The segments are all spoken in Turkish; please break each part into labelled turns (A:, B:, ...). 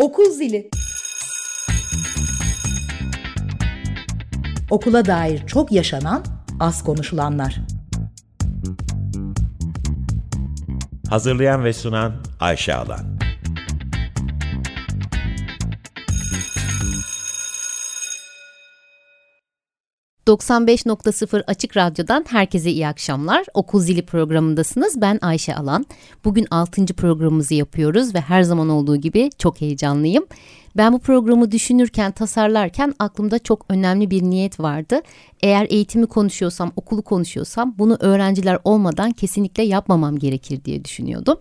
A: Okul zili. Okula dair çok yaşanan, az konuşulanlar.
B: Hazırlayan ve sunan Ayşe Alan.
C: 95.0 Açık Radyo'dan herkese iyi akşamlar. Okul Zili programındasınız. Ben Ayşe Alan. Bugün 6. programımızı yapıyoruz ve her zaman olduğu gibi çok heyecanlıyım. Ben bu programı düşünürken, tasarlarken aklımda çok önemli bir niyet vardı. Eğer eğitimi konuşuyorsam, okulu konuşuyorsam bunu öğrenciler olmadan kesinlikle yapmamam gerekir diye düşünüyordum.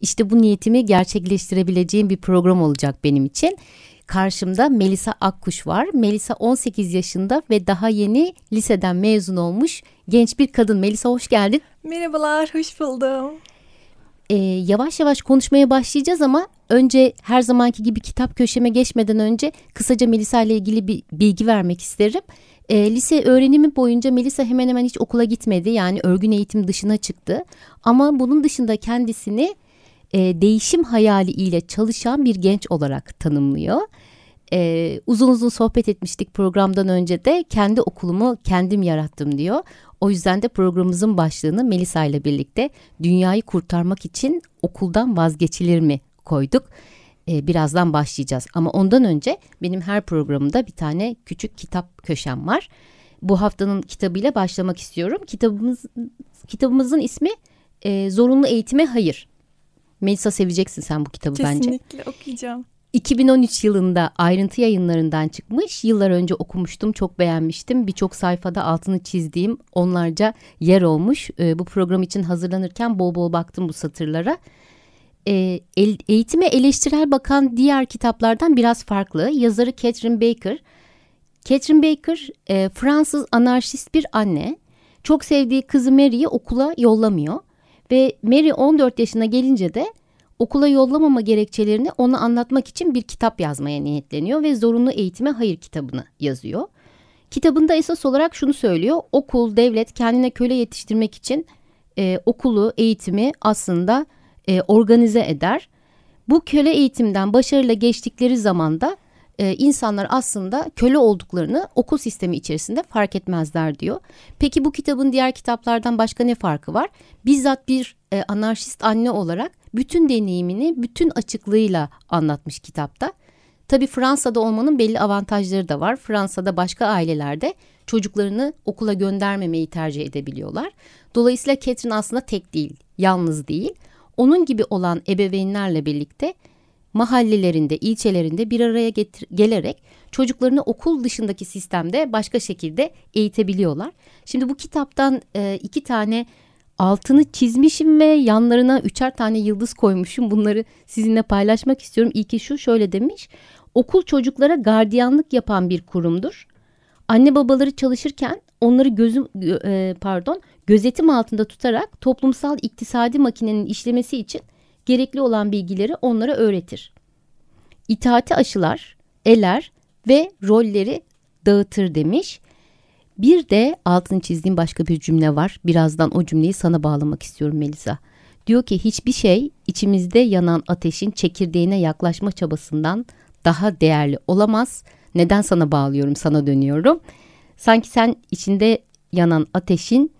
C: İşte bu niyetimi gerçekleştirebileceğim bir program olacak benim için. Karşımda Melisa Akkuş var. Melisa 18 yaşında ve daha yeni liseden mezun olmuş genç bir kadın. Melisa hoş geldin.
D: Merhabalar, hoş buldum.
C: Ee, yavaş yavaş konuşmaya başlayacağız ama önce her zamanki gibi kitap köşeme geçmeden önce kısaca Melisa ile ilgili bir bilgi vermek isterim. E, lise öğrenimi boyunca Melisa hemen hemen hiç okula gitmedi. Yani örgün eğitim dışına çıktı. Ama bunun dışında kendisini e, değişim hayali ile çalışan bir genç olarak tanımlıyor. E, uzun uzun sohbet etmiştik programdan önce de kendi okulumu kendim yarattım diyor. O yüzden de programımızın başlığını Melisa ile birlikte dünyayı kurtarmak için okuldan vazgeçilir mi koyduk. E, birazdan başlayacağız ama ondan önce benim her programımda bir tane küçük kitap köşem var. Bu haftanın kitabıyla başlamak istiyorum. Kitabımız kitabımızın ismi e, Zorunlu Eğitime Hayır. Melisa seveceksin sen bu kitabı
D: Kesinlikle
C: bence.
D: Kesinlikle okuyacağım.
C: 2013 yılında ayrıntı yayınlarından çıkmış. Yıllar önce okumuştum, çok beğenmiştim. Birçok sayfada altını çizdiğim onlarca yer olmuş. E, bu program için hazırlanırken bol bol baktım bu satırlara. E, el, eğitime eleştirel bakan diğer kitaplardan biraz farklı. Yazarı Catherine Baker. Catherine Baker e, Fransız anarşist bir anne. Çok sevdiği kızı Mary'i okula yollamıyor. Ve Mary 14 yaşına gelince de okula yollamama gerekçelerini ona anlatmak için bir kitap yazmaya niyetleniyor ve zorunlu eğitime hayır kitabını yazıyor. Kitabında esas olarak şunu söylüyor. Okul, devlet kendine köle yetiştirmek için e, okulu, eğitimi aslında e, organize eder. Bu köle eğitimden başarıyla geçtikleri zaman da e, insanlar aslında köle olduklarını okul sistemi içerisinde fark etmezler diyor. Peki bu kitabın diğer kitaplardan başka ne farkı var? Bizzat bir e, anarşist anne olarak bütün deneyimini bütün açıklığıyla anlatmış kitapta. Tabii Fransa'da olmanın belli avantajları da var. Fransa'da başka ailelerde çocuklarını okula göndermemeyi tercih edebiliyorlar. Dolayısıyla Catherine aslında tek değil, yalnız değil. Onun gibi olan ebeveynlerle birlikte mahallelerinde, ilçelerinde bir araya getir gelerek çocuklarını okul dışındaki sistemde başka şekilde eğitebiliyorlar. Şimdi bu kitaptan e, iki tane altını çizmişim ve yanlarına üçer tane yıldız koymuşum. Bunları sizinle paylaşmak istiyorum. İlki şu şöyle demiş. Okul çocuklara gardiyanlık yapan bir kurumdur. Anne babaları çalışırken onları gözüm e, pardon gözetim altında tutarak toplumsal iktisadi makinenin işlemesi için gerekli olan bilgileri onlara öğretir. İtaati aşılar, eler ve rolleri dağıtır demiş. Bir de altını çizdiğim başka bir cümle var. Birazdan o cümleyi sana bağlamak istiyorum Melisa. Diyor ki hiçbir şey içimizde yanan ateşin çekirdeğine yaklaşma çabasından daha değerli olamaz. Neden sana bağlıyorum, sana dönüyorum. Sanki sen içinde yanan ateşin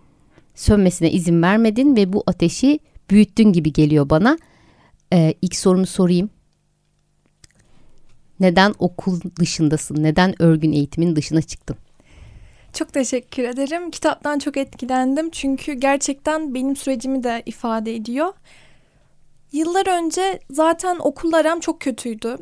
C: sönmesine izin vermedin ve bu ateşi büyüttün gibi geliyor bana. Ee, ilk sorumu sorayım. Neden okul dışındasın? Neden örgün eğitimin dışına çıktın?
D: Çok teşekkür ederim. Kitaptan çok etkilendim çünkü gerçekten benim sürecimi de ifade ediyor. Yıllar önce zaten okulla aram çok kötüydü.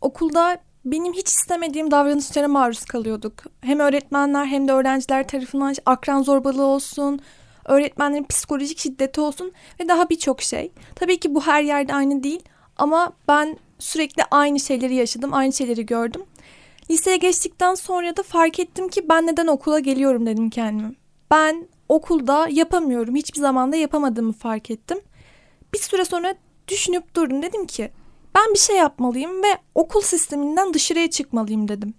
D: Okulda benim hiç istemediğim davranışlara maruz kalıyorduk. Hem öğretmenler hem de öğrenciler tarafından akran zorbalığı olsun, öğretmenlerin psikolojik şiddeti olsun ve daha birçok şey. Tabii ki bu her yerde aynı değil ama ben sürekli aynı şeyleri yaşadım, aynı şeyleri gördüm. Liseye geçtikten sonra da fark ettim ki ben neden okula geliyorum dedim kendime. Ben okulda yapamıyorum. Hiçbir zaman da yapamadığımı fark ettim. Bir süre sonra düşünüp durdum. Dedim ki ben bir şey yapmalıyım ve okul sisteminden dışarıya çıkmalıyım dedim.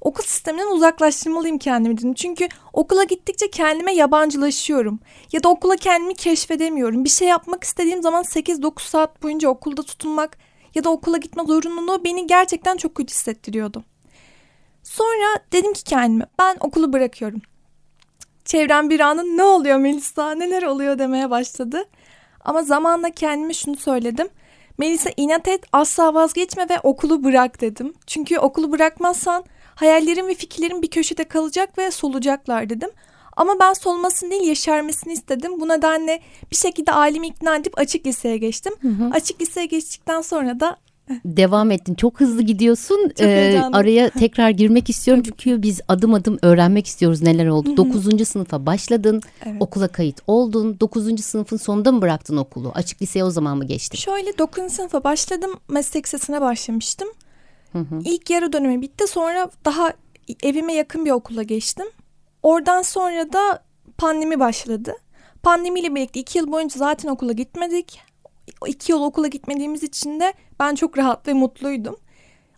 D: Okul sisteminden uzaklaştırmalıyım kendimi dedim. Çünkü okula gittikçe kendime yabancılaşıyorum. Ya da okula kendimi keşfedemiyorum. Bir şey yapmak istediğim zaman 8-9 saat boyunca okulda tutunmak ya da okula gitme zorunluluğu beni gerçekten çok kötü hissettiriyordu. Sonra dedim ki kendime ben okulu bırakıyorum. Çevrem bir anın ne oluyor Melisa neler oluyor demeye başladı. Ama zamanla kendime şunu söyledim. Melisa inat et asla vazgeçme ve okulu bırak dedim. Çünkü okulu bırakmazsan hayallerin ve fikirlerin bir köşede kalacak ve solacaklar dedim. Ama ben solmasını değil yeşermesini istedim. Bu nedenle bir şekilde ailemi ikna edip açık liseye geçtim. Hı hı. Açık liseye geçtikten sonra da
C: devam ettin. Çok hızlı gidiyorsun. Çok ee, araya tekrar girmek istiyorum çünkü biz adım adım öğrenmek istiyoruz neler oldu. Dokuzuncu sınıfa başladın, evet. okula kayıt oldun. Dokuzuncu sınıfın sonunda mı bıraktın okulu? Açık liseye o zaman mı geçtin?
D: Şöyle dokuzuncu sınıfa başladım, meslek lisesine başlamıştım. Hı. İlk yarı dönemi bitti. Sonra daha evime yakın bir okula geçtim. Oradan sonra da pandemi başladı. Pandemiyle birlikte iki yıl boyunca zaten okula gitmedik. İki yıl okula gitmediğimiz için de ben çok rahat ve mutluydum.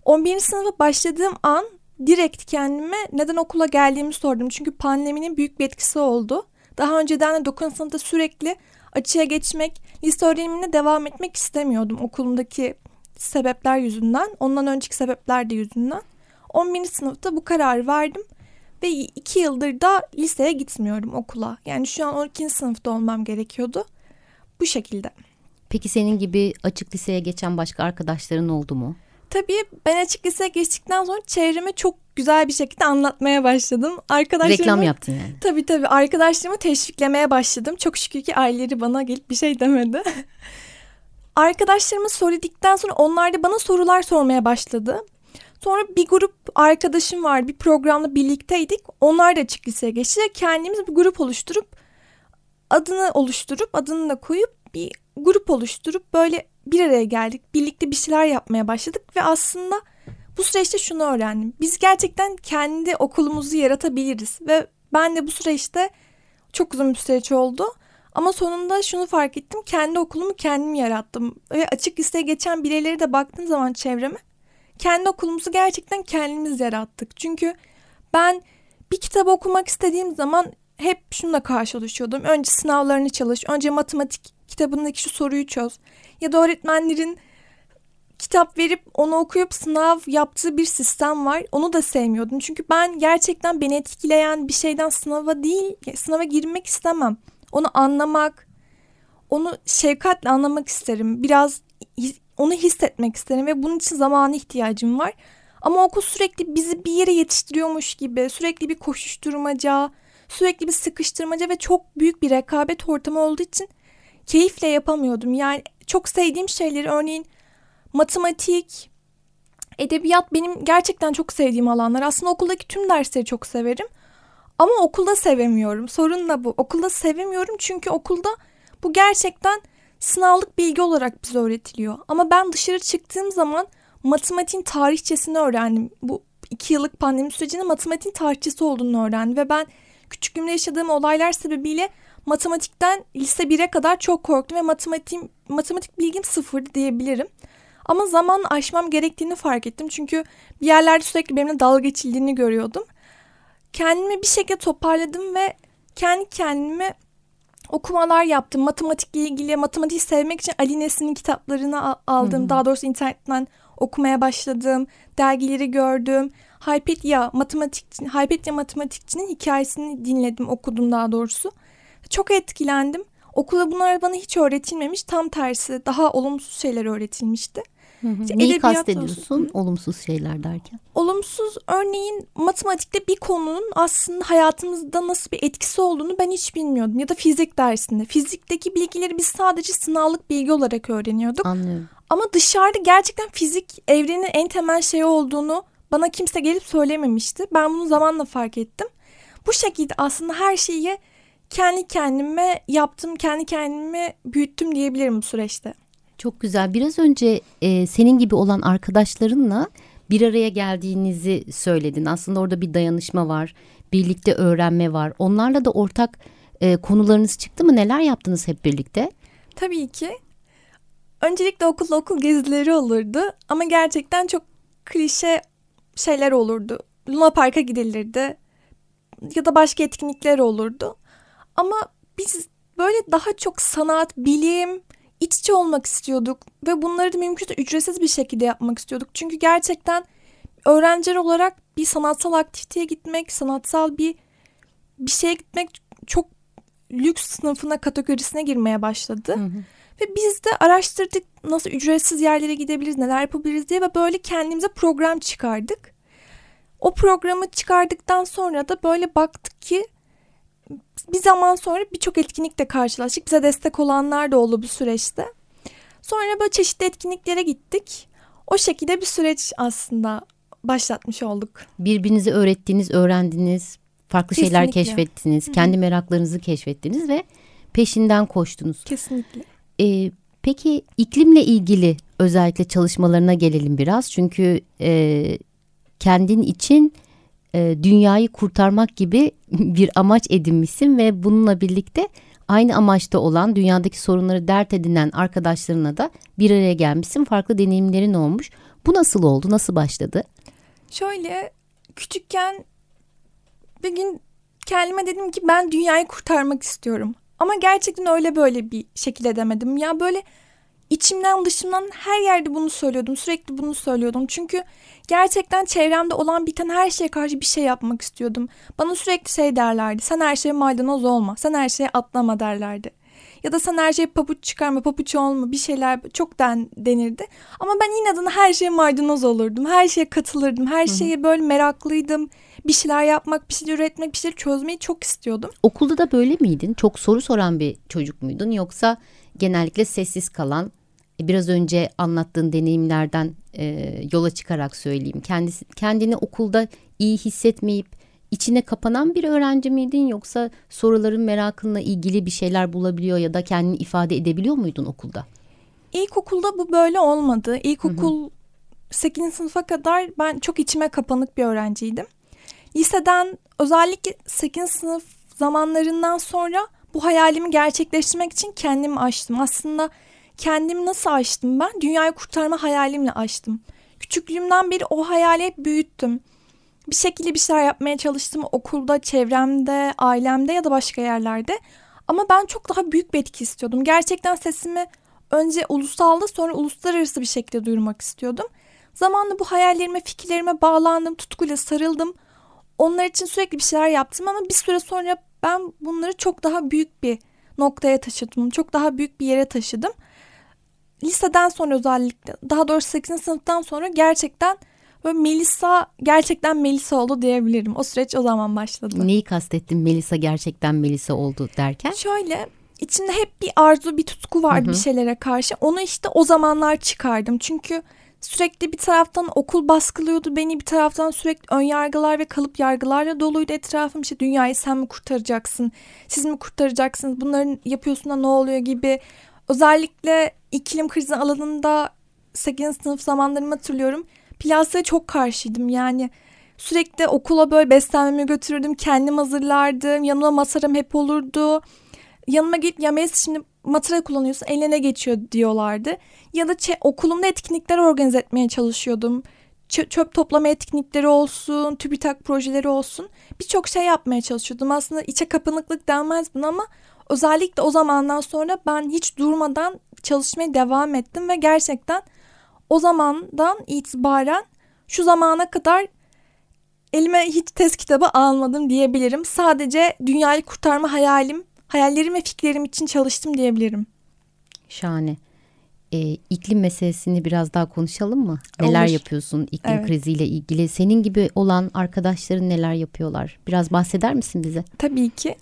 D: 11. sınıfa başladığım an direkt kendime neden okula geldiğimi sordum. Çünkü pandeminin büyük bir etkisi oldu. Daha önceden de 9. sınıfta sürekli açığa geçmek, lise öğrenimine devam etmek istemiyordum okulumdaki sebepler yüzünden. Ondan önceki sebepler de yüzünden. 11. sınıfta bu kararı verdim ve iki yıldır da liseye gitmiyorum okula. Yani şu an 12. sınıfta olmam gerekiyordu. Bu şekilde.
C: Peki senin gibi açık liseye geçen başka arkadaşların oldu mu?
D: Tabii ben açık liseye geçtikten sonra çevreme çok güzel bir şekilde anlatmaya başladım.
C: Arkadaşlarımı, Reklam yaptın yani.
D: Tabii tabii arkadaşlarımı teşviklemeye başladım. Çok şükür ki aileleri bana gelip bir şey demedi. Arkadaşlarımı söyledikten sonra onlar da bana sorular sormaya başladı. Sonra bir grup arkadaşım var. Bir programda birlikteydik. Onlar da açık liseye geçti. Kendimiz bir grup oluşturup adını oluşturup adını da koyup bir grup oluşturup böyle bir araya geldik. Birlikte bir şeyler yapmaya başladık ve aslında bu süreçte şunu öğrendim. Biz gerçekten kendi okulumuzu yaratabiliriz ve ben de bu süreçte çok uzun bir süreç oldu. Ama sonunda şunu fark ettim. Kendi okulumu kendim yarattım. Ve açık listeye geçen bireyleri de baktığım zaman çevreme kendi okulumuzu gerçekten kendimiz yarattık. Çünkü ben bir kitap okumak istediğim zaman hep şununla karşılaşıyordum. Önce sınavlarını çalış, önce matematik kitabındaki şu soruyu çöz. Ya da öğretmenlerin kitap verip onu okuyup sınav yaptığı bir sistem var. Onu da sevmiyordum. Çünkü ben gerçekten beni etkileyen bir şeyden sınava değil, sınava girmek istemem. Onu anlamak, onu şefkatle anlamak isterim. Biraz onu hissetmek isterim ve bunun için zamana ihtiyacım var. Ama okul sürekli bizi bir yere yetiştiriyormuş gibi, sürekli bir koşuşturmaca, sürekli bir sıkıştırmaca ve çok büyük bir rekabet ortamı olduğu için keyifle yapamıyordum. Yani çok sevdiğim şeyleri örneğin matematik, edebiyat benim gerçekten çok sevdiğim alanlar. Aslında okuldaki tüm dersleri çok severim. Ama okulda sevemiyorum. Sorun da bu. Okulda sevemiyorum çünkü okulda bu gerçekten sınavlık bilgi olarak bize öğretiliyor. Ama ben dışarı çıktığım zaman matematiğin tarihçesini öğrendim. Bu iki yıllık pandemi sürecinde matematiğin tarihçesi olduğunu öğrendim. Ve ben küçüklüğümde yaşadığım olaylar sebebiyle matematikten lise 1'e kadar çok korktum ve matematik, matematik bilgim sıfırdı diyebilirim. Ama zaman aşmam gerektiğini fark ettim. Çünkü bir yerlerde sürekli benimle dalga geçildiğini görüyordum. Kendimi bir şekilde toparladım ve kendi kendime okumalar yaptım. Matematikle ilgili, matematik sevmek için Ali Nesin'in kitaplarını aldım. Hı-hı. Daha doğrusu internetten okumaya başladım. Dergileri gördüm. Hypetia matematik Hypetia matematikçinin hikayesini dinledim, okudum daha doğrusu. Çok etkilendim. Okulda bunlar bana hiç öğretilmemiş. Tam tersi daha olumsuz şeyler öğretilmişti.
C: Hı hı. İşte Neyi kastediyorsun olsun. olumsuz şeyler derken?
D: Olumsuz örneğin matematikte bir konunun aslında hayatımızda nasıl bir etkisi olduğunu ben hiç bilmiyordum. Ya da fizik dersinde. Fizikteki bilgileri biz sadece sınavlık bilgi olarak öğreniyorduk.
C: Anlıyorum.
D: Ama dışarıda gerçekten fizik evrenin en temel şeyi olduğunu bana kimse gelip söylememişti. Ben bunu zamanla fark ettim. Bu şekilde aslında her şeyi kendi kendime yaptım, kendi kendime büyüttüm diyebilirim bu süreçte.
C: Çok güzel. Biraz önce e, senin gibi olan arkadaşlarınla bir araya geldiğinizi söyledin. Aslında orada bir dayanışma var, birlikte öğrenme var. Onlarla da ortak e, konularınız çıktı mı? Neler yaptınız hep birlikte?
D: Tabii ki. Öncelikle okul okul gezileri olurdu ama gerçekten çok klişe şeyler olurdu. Luna Park'a gidilirdi ya da başka etkinlikler olurdu. Ama biz böyle daha çok sanat, bilim, iç içe olmak istiyorduk ve bunları da mümkünse ücretsiz bir şekilde yapmak istiyorduk. Çünkü gerçekten öğrenciler olarak bir sanatsal aktiviteye gitmek, sanatsal bir bir şeye gitmek çok lüks sınıfına kategorisine girmeye başladı. Hı hı. Ve biz de araştırdık nasıl ücretsiz yerlere gidebiliriz, neler yapabiliriz diye ve böyle kendimize program çıkardık. O programı çıkardıktan sonra da böyle baktık ki bir zaman sonra birçok etkinlikle karşılaştık. Bize destek olanlar da oldu bu süreçte. Sonra böyle çeşitli etkinliklere gittik. O şekilde bir süreç aslında başlatmış olduk.
C: Birbirinizi öğrettiğiniz, öğrendiniz, farklı Kesinlikle. şeyler keşfettiniz, Hı-hı. kendi meraklarınızı keşfettiniz ve peşinden koştunuz.
D: Kesinlikle.
C: Ee, peki iklimle ilgili özellikle çalışmalarına gelelim biraz. Çünkü e, kendin için e, dünyayı kurtarmak gibi bir amaç edinmişsin ve bununla birlikte aynı amaçta olan dünyadaki sorunları dert edinen arkadaşlarına da bir araya gelmişsin. Farklı deneyimlerin olmuş. Bu nasıl oldu? Nasıl başladı?
D: Şöyle küçükken bir gün kendime dedim ki ben dünyayı kurtarmak istiyorum. Ama gerçekten öyle böyle bir şekilde demedim. Ya böyle içimden dışımdan her yerde bunu söylüyordum. Sürekli bunu söylüyordum. Çünkü gerçekten çevremde olan biten her şeye karşı bir şey yapmak istiyordum. Bana sürekli şey derlerdi. Sen her şeye maydanoz olma. Sen her şeye atlama derlerdi. Ya da sen her şeye pabuç çıkarma, pabuç olma bir şeyler çok den, denirdi. Ama ben de her şeye maydanoz olurdum. Her şeye katılırdım. Her şeye böyle meraklıydım. Bir şeyler yapmak, bir şeyler üretmek, bir şeyler çözmeyi çok istiyordum.
C: Okulda da böyle miydin? Çok soru soran bir çocuk muydun? Yoksa genellikle sessiz kalan, biraz önce anlattığın deneyimlerden e, yola çıkarak söyleyeyim. Kendisi, kendini okulda iyi hissetmeyip içine kapanan bir öğrenci miydin yoksa soruların merakınla ilgili bir şeyler bulabiliyor ya da kendini ifade edebiliyor muydun okulda?
D: İlkokulda bu böyle olmadı. İlkokul hı hı. 8. sınıfa kadar ben çok içime kapanık bir öğrenciydim. Liseden özellikle 8. sınıf zamanlarından sonra bu hayalimi gerçekleştirmek için kendimi açtım. Aslında kendimi nasıl açtım ben? Dünyayı kurtarma hayalimle açtım. Küçüklüğümden beri o hayali hep büyüttüm. Bir şekilde bir şeyler yapmaya çalıştım okulda, çevremde, ailemde ya da başka yerlerde. Ama ben çok daha büyük bir etki istiyordum. Gerçekten sesimi önce ulusalda sonra uluslararası bir şekilde duyurmak istiyordum. Zamanla bu hayallerime, fikirlerime bağlandım, tutkuyla sarıldım. Onlar için sürekli bir şeyler yaptım ama bir süre sonra ben bunları çok daha büyük bir noktaya taşıdım. Çok daha büyük bir yere taşıdım liseden sonra özellikle daha doğrusu 8. sınıftan sonra gerçekten böyle Melisa gerçekten Melisa oldu diyebilirim. O süreç o zaman başladı.
C: Neyi kastettin Melisa gerçekten Melisa oldu derken?
D: Şöyle içinde hep bir arzu bir tutku vardı Hı-hı. bir şeylere karşı. Onu işte o zamanlar çıkardım. Çünkü sürekli bir taraftan okul baskılıyordu beni bir taraftan sürekli ön yargılar ve kalıp yargılarla doluydu etrafım işte dünyayı sen mi kurtaracaksın siz mi kurtaracaksınız bunların yapıyorsun da ne oluyor gibi Özellikle iklim krizi alanında 8. sınıf zamanlarımı hatırlıyorum. Plastiğe çok karşıydım yani. Sürekli okula böyle beslenmemi götürürdüm. Kendim hazırlardım. Yanıma masaram hep olurdu. Yanıma git ya şimdi matara kullanıyorsun eline geçiyor diyorlardı. Ya da okulumda etkinlikler organize etmeye çalışıyordum. Ç- çöp toplama etkinlikleri olsun, TÜBİTAK projeleri olsun. Birçok şey yapmaya çalışıyordum. Aslında içe kapanıklık denmez buna ama özellikle o zamandan sonra ben hiç durmadan çalışmaya devam ettim ve gerçekten o zamandan itibaren şu zamana kadar elime hiç test kitabı almadım diyebilirim. Sadece dünyayı kurtarma hayalim, hayallerim ve fikirlerim için çalıştım diyebilirim.
C: Şahane. Ee, iklim meselesini biraz daha konuşalım mı? Neler Olur. yapıyorsun iklim evet. kriziyle ilgili? Senin gibi olan arkadaşların neler yapıyorlar? Biraz bahseder misin bize?
D: Tabii ki.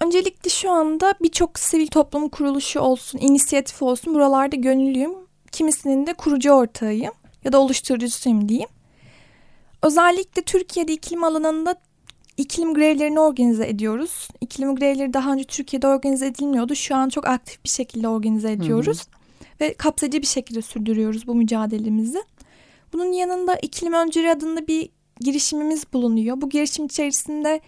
D: Öncelikle şu anda birçok sivil toplum kuruluşu olsun, inisiyatif olsun buralarda gönüllüyüm. Kimisinin de kurucu ortağıyım ya da oluşturucusuyum diyeyim. Özellikle Türkiye'de iklim alanında iklim grevlerini organize ediyoruz. İklim grevleri daha önce Türkiye'de organize edilmiyordu. Şu an çok aktif bir şekilde organize ediyoruz. Hı hı. Ve kapsayıcı bir şekilde sürdürüyoruz bu mücadelemizi. Bunun yanında iklim öncülü adında bir girişimimiz bulunuyor. Bu girişim içerisinde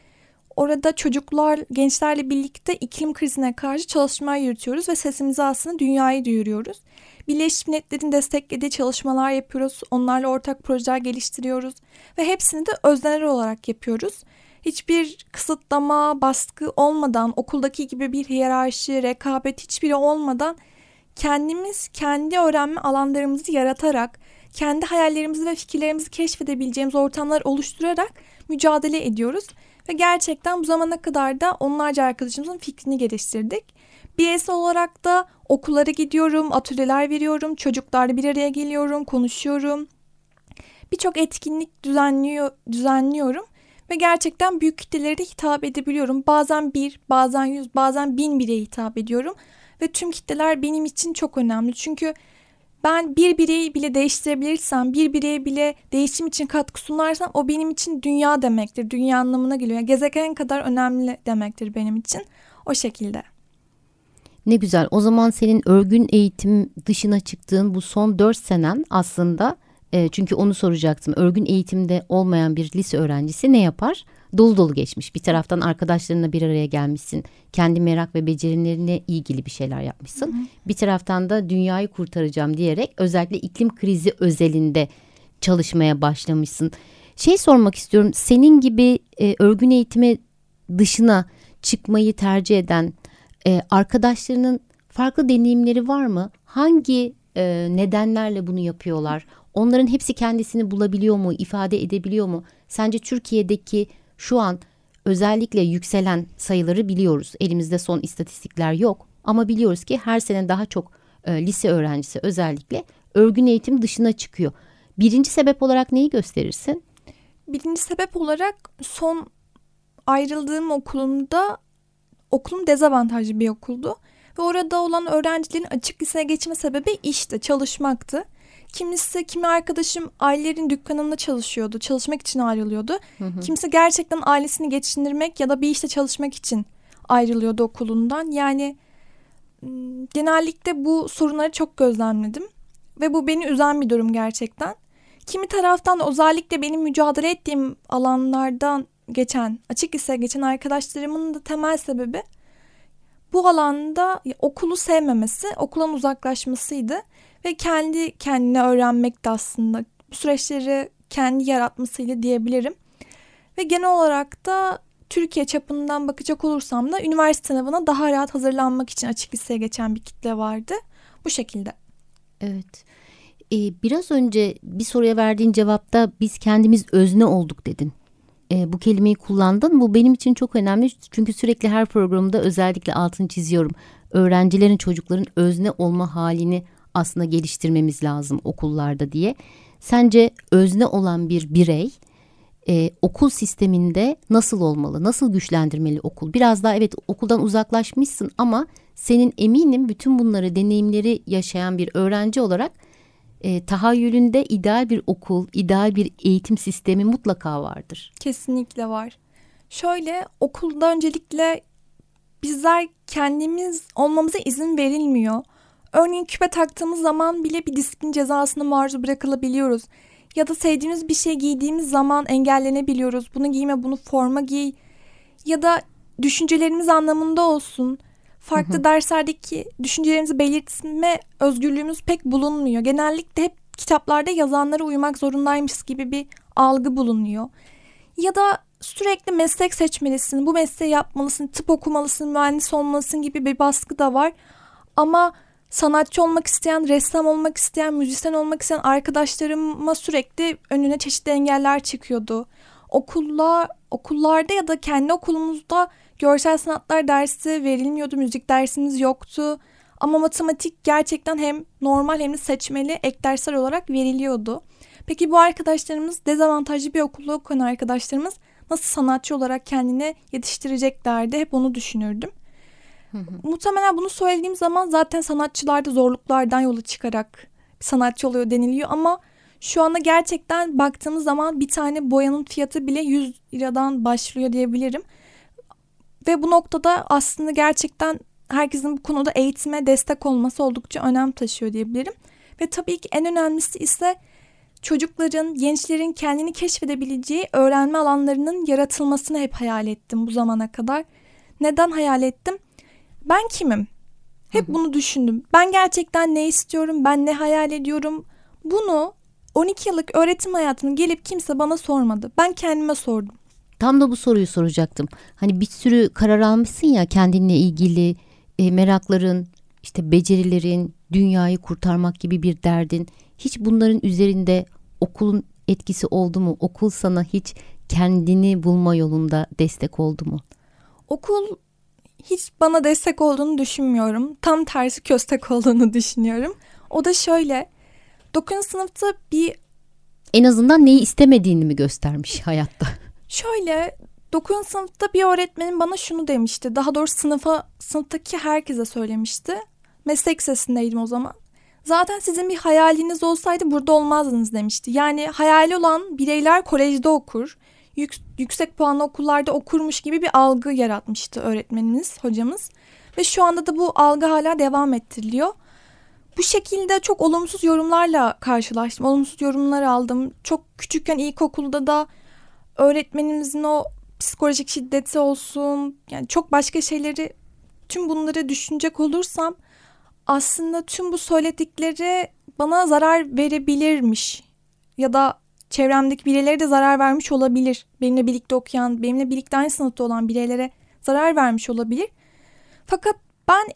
D: Orada çocuklar, gençlerle birlikte iklim krizine karşı çalışmalar yürütüyoruz ve sesimizi aslında dünyayı duyuruyoruz. Birleşmiş Milletler'in desteklediği çalışmalar yapıyoruz. Onlarla ortak projeler geliştiriyoruz ve hepsini de öznel olarak yapıyoruz. Hiçbir kısıtlama, baskı olmadan, okuldaki gibi bir hiyerarşi, rekabet hiçbiri olmadan kendimiz kendi öğrenme alanlarımızı yaratarak, kendi hayallerimizi ve fikirlerimizi keşfedebileceğimiz ortamlar oluşturarak mücadele ediyoruz. Ve gerçekten bu zamana kadar da onlarca arkadaşımızın fikrini geliştirdik. Bireysel olarak da okullara gidiyorum, atölyeler veriyorum, çocuklarla bir araya geliyorum, konuşuyorum. Birçok etkinlik düzenliyor, düzenliyorum ve gerçekten büyük kitlelere de hitap edebiliyorum. Bazen bir, bazen yüz, bazen bin bireye hitap ediyorum. Ve tüm kitleler benim için çok önemli. Çünkü ben bir bireyi bile değiştirebilirsem, bir bireye bile değişim için katkı sunarsam o benim için dünya demektir. Dünya anlamına geliyor. Yani gezegen kadar önemli demektir benim için. O şekilde.
C: Ne güzel. O zaman senin örgün eğitim dışına çıktığın bu son dört senen aslında e, çünkü onu soracaktım. Örgün eğitimde olmayan bir lise öğrencisi ne yapar? Dolu dolu geçmiş. Bir taraftan arkadaşlarınla bir araya gelmişsin. Kendi merak ve becerilerine ilgili bir şeyler yapmışsın. Hı hı. Bir taraftan da dünyayı kurtaracağım diyerek özellikle iklim krizi özelinde çalışmaya başlamışsın. Şey sormak istiyorum. Senin gibi e, örgün eğitime dışına çıkmayı tercih eden e, arkadaşlarının farklı deneyimleri var mı? Hangi e, nedenlerle bunu yapıyorlar? Onların hepsi kendisini bulabiliyor mu, ifade edebiliyor mu? Sence Türkiye'deki şu an özellikle yükselen sayıları biliyoruz. Elimizde son istatistikler yok ama biliyoruz ki her sene daha çok e, lise öğrencisi özellikle örgün eğitim dışına çıkıyor. Birinci sebep olarak neyi gösterirsin?
D: Birinci sebep olarak son ayrıldığım okulumda okulum dezavantajlı bir okuldu. Ve orada olan öğrencilerin açık liseye geçme sebebi işte çalışmaktı. Kimisi, kimi arkadaşım ailelerin dükkanında çalışıyordu. Çalışmak için ayrılıyordu. Hı hı. Kimisi gerçekten ailesini geçindirmek ya da bir işte çalışmak için ayrılıyordu okulundan. Yani genellikle bu sorunları çok gözlemledim. Ve bu beni üzen bir durum gerçekten. Kimi taraftan özellikle benim mücadele ettiğim alanlardan geçen, açık lise geçen arkadaşlarımın da temel sebebi bu alanda okulu sevmemesi, okuldan uzaklaşmasıydı ve kendi kendine öğrenmek de aslında bu süreçleri kendi yaratmasıyla diyebilirim. Ve genel olarak da Türkiye çapından bakacak olursam da üniversite sınavına daha rahat hazırlanmak için açık liseye geçen bir kitle vardı. Bu şekilde.
C: Evet. Ee, biraz önce bir soruya verdiğin cevapta biz kendimiz özne olduk dedin. Ee, bu kelimeyi kullandın. Bu benim için çok önemli. Çünkü sürekli her programda özellikle altını çiziyorum. Öğrencilerin, çocukların özne olma halini aslında geliştirmemiz lazım okullarda diye. Sence özne olan bir birey e, okul sisteminde nasıl olmalı? Nasıl güçlendirmeli okul? Biraz daha evet okuldan uzaklaşmışsın ama senin eminim bütün bunları deneyimleri yaşayan bir öğrenci olarak e, tahayyülünde ideal bir okul, ideal bir eğitim sistemi mutlaka vardır.
D: Kesinlikle var. Şöyle okulda öncelikle bizler kendimiz olmamıza izin verilmiyor. Örneğin küpe taktığımız zaman bile bir disiplin cezasına maruz bırakılabiliyoruz. Ya da sevdiğimiz bir şey giydiğimiz zaman engellenebiliyoruz. Bunu giyme, bunu forma giy. Ya da düşüncelerimiz anlamında olsun. Farklı hı hı. derslerdeki düşüncelerimizi belirtme özgürlüğümüz pek bulunmuyor. Genellikle hep kitaplarda yazanlara uymak zorundaymış gibi bir algı bulunuyor. Ya da sürekli meslek seçmelisin, bu mesleği yapmalısın, tıp okumalısın, mühendis olmalısın gibi bir baskı da var. Ama sanatçı olmak isteyen, ressam olmak isteyen, müzisyen olmak isteyen arkadaşlarıma sürekli önüne çeşitli engeller çıkıyordu. Okullar, okullarda ya da kendi okulumuzda görsel sanatlar dersi verilmiyordu, müzik dersimiz yoktu. Ama matematik gerçekten hem normal hem de seçmeli ek dersler olarak veriliyordu. Peki bu arkadaşlarımız dezavantajlı bir okulda okuyan arkadaşlarımız nasıl sanatçı olarak kendini yetiştireceklerdi hep onu düşünürdüm. Muhtemelen bunu söylediğim zaman zaten sanatçılarda zorluklardan yola çıkarak sanatçı oluyor deniliyor ama şu anda gerçekten baktığımız zaman bir tane boyanın fiyatı bile 100 liradan başlıyor diyebilirim. Ve bu noktada aslında gerçekten herkesin bu konuda eğitime destek olması oldukça önem taşıyor diyebilirim. Ve tabii ki en önemlisi ise çocukların, gençlerin kendini keşfedebileceği öğrenme alanlarının yaratılmasını hep hayal ettim bu zamana kadar. Neden hayal ettim? Ben kimim? Hep bunu düşündüm. Ben gerçekten ne istiyorum? Ben ne hayal ediyorum? Bunu 12 yıllık öğretim hayatını gelip kimse bana sormadı. Ben kendime sordum.
C: Tam da bu soruyu soracaktım. Hani bir sürü karar almışsın ya kendinle ilgili e, merakların, işte becerilerin, dünyayı kurtarmak gibi bir derdin hiç bunların üzerinde okulun etkisi oldu mu? Okul sana hiç kendini bulma yolunda destek oldu mu?
D: Okul hiç bana destek olduğunu düşünmüyorum. Tam tersi köstek olduğunu düşünüyorum. O da şöyle. 9. sınıfta bir...
C: En azından neyi istemediğini mi göstermiş hayatta?
D: Şöyle 9. sınıfta bir öğretmenim bana şunu demişti. Daha doğrusu sınıfa sınıftaki herkese söylemişti. Meslek sesindeydim o zaman. Zaten sizin bir hayaliniz olsaydı burada olmazdınız demişti. Yani hayali olan bireyler kolejde okur. Yük, yüksek puanlı okullarda okurmuş gibi bir algı yaratmıştı öğretmenimiz, hocamız. Ve şu anda da bu algı hala devam ettiriliyor. Bu şekilde çok olumsuz yorumlarla karşılaştım. Olumsuz yorumlar aldım. Çok küçükken ilkokulda da öğretmenimizin o psikolojik şiddeti olsun yani çok başka şeyleri tüm bunları düşünecek olursam aslında tüm bu söyledikleri bana zarar verebilirmiş ya da çevremdeki bireylere de zarar vermiş olabilir. Benimle birlikte okuyan, benimle birlikte aynı sınıfta olan bireylere zarar vermiş olabilir. Fakat ben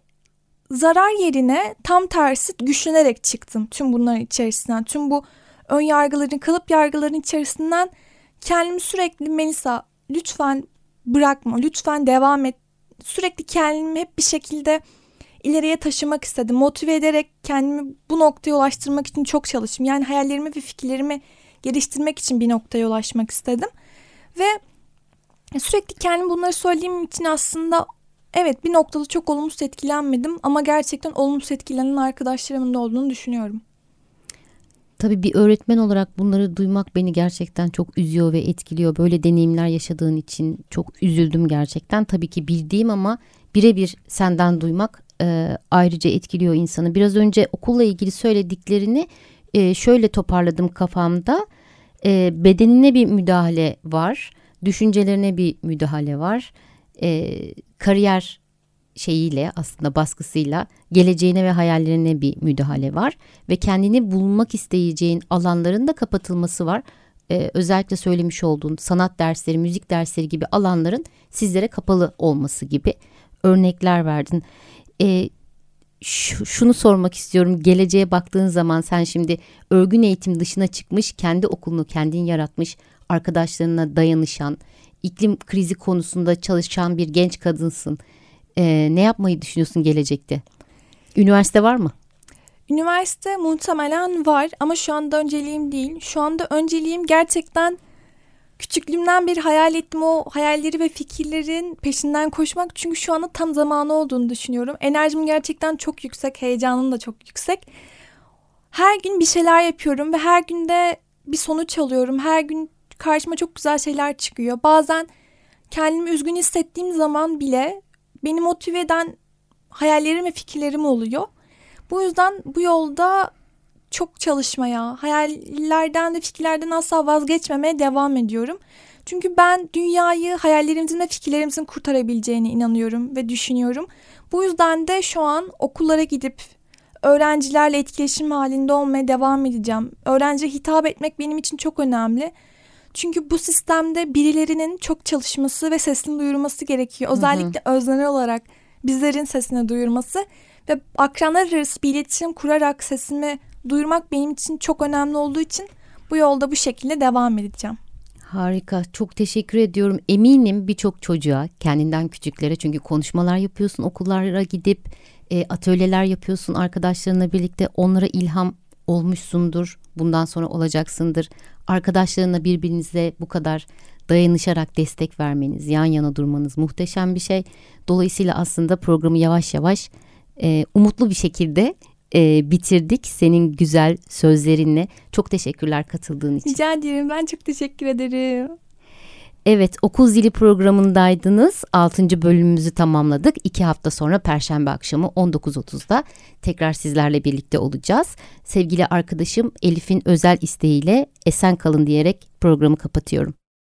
D: zarar yerine tam tersi güçlenerek çıktım tüm bunların içerisinden. Tüm bu ön yargıların, kalıp yargıların içerisinden kendimi sürekli Melisa lütfen bırakma, lütfen devam et. Sürekli kendimi hep bir şekilde ileriye taşımak istedim. Motive ederek kendimi bu noktaya ulaştırmak için çok çalıştım. Yani hayallerimi ve fikirlerimi geliştirmek için bir noktaya ulaşmak istedim. Ve sürekli kendim bunları söylediğim için aslında evet bir noktada çok olumsuz etkilenmedim ama gerçekten olumsuz etkilenen arkadaşlarımın da olduğunu düşünüyorum.
C: Tabii bir öğretmen olarak bunları duymak beni gerçekten çok üzüyor ve etkiliyor. Böyle deneyimler yaşadığın için çok üzüldüm gerçekten. Tabii ki bildiğim ama birebir senden duymak e, ayrıca etkiliyor insanı. Biraz önce okulla ilgili söylediklerini e, şöyle toparladım kafamda. E, bedenine bir müdahale var, düşüncelerine bir müdahale var, e, kariyer şeyiyle aslında baskısıyla geleceğine ve hayallerine bir müdahale var ve kendini bulmak isteyeceğin alanların da kapatılması var. Ee, özellikle söylemiş olduğun sanat dersleri, müzik dersleri gibi alanların sizlere kapalı olması gibi örnekler verdin. Ee, şunu sormak istiyorum. Geleceğe baktığın zaman sen şimdi örgün eğitim dışına çıkmış, kendi okulunu kendin yaratmış, arkadaşlarına dayanışan, iklim krizi konusunda çalışan bir genç kadınsın e, ne yapmayı düşünüyorsun gelecekte? Üniversite var mı?
D: Üniversite muhtemelen var ama şu anda önceliğim değil. Şu anda önceliğim gerçekten küçüklüğümden bir hayal ettim o hayalleri ve fikirlerin peşinden koşmak. Çünkü şu anda tam zamanı olduğunu düşünüyorum. Enerjim gerçekten çok yüksek, heyecanım da çok yüksek. Her gün bir şeyler yapıyorum ve her günde bir sonuç alıyorum. Her gün karşıma çok güzel şeyler çıkıyor. Bazen kendimi üzgün hissettiğim zaman bile beni motive eden hayallerim ve fikirlerim oluyor. Bu yüzden bu yolda çok çalışmaya, hayallerden ve fikirlerden asla vazgeçmemeye devam ediyorum. Çünkü ben dünyayı hayallerimizin ve fikirlerimizin kurtarabileceğine inanıyorum ve düşünüyorum. Bu yüzden de şu an okullara gidip öğrencilerle etkileşim halinde olmaya devam edeceğim. Öğrenciye hitap etmek benim için çok önemli. Çünkü bu sistemde birilerinin çok çalışması ve sesini duyurması gerekiyor. Özellikle hı hı. öznel olarak bizlerin sesini duyurması ve akranlar arası bir iletişim kurarak sesimi duyurmak benim için çok önemli olduğu için bu yolda bu şekilde devam edeceğim.
C: Harika. Çok teşekkür ediyorum. Eminim birçok çocuğa, kendinden küçüklere çünkü konuşmalar yapıyorsun, okullara gidip e, atölyeler yapıyorsun arkadaşlarınla birlikte onlara ilham olmuşsundur. Bundan sonra olacaksındır. Arkadaşlarına birbirinize bu kadar dayanışarak destek vermeniz, yan yana durmanız muhteşem bir şey. Dolayısıyla aslında programı yavaş yavaş e, umutlu bir şekilde e, bitirdik senin güzel sözlerinle. Çok teşekkürler katıldığın için.
D: Rica ederim. Ben çok teşekkür ederim.
C: Evet okul zili programındaydınız. 6. bölümümüzü tamamladık. 2 hafta sonra Perşembe akşamı 19.30'da tekrar sizlerle birlikte olacağız. Sevgili arkadaşım Elif'in özel isteğiyle esen kalın diyerek programı kapatıyorum.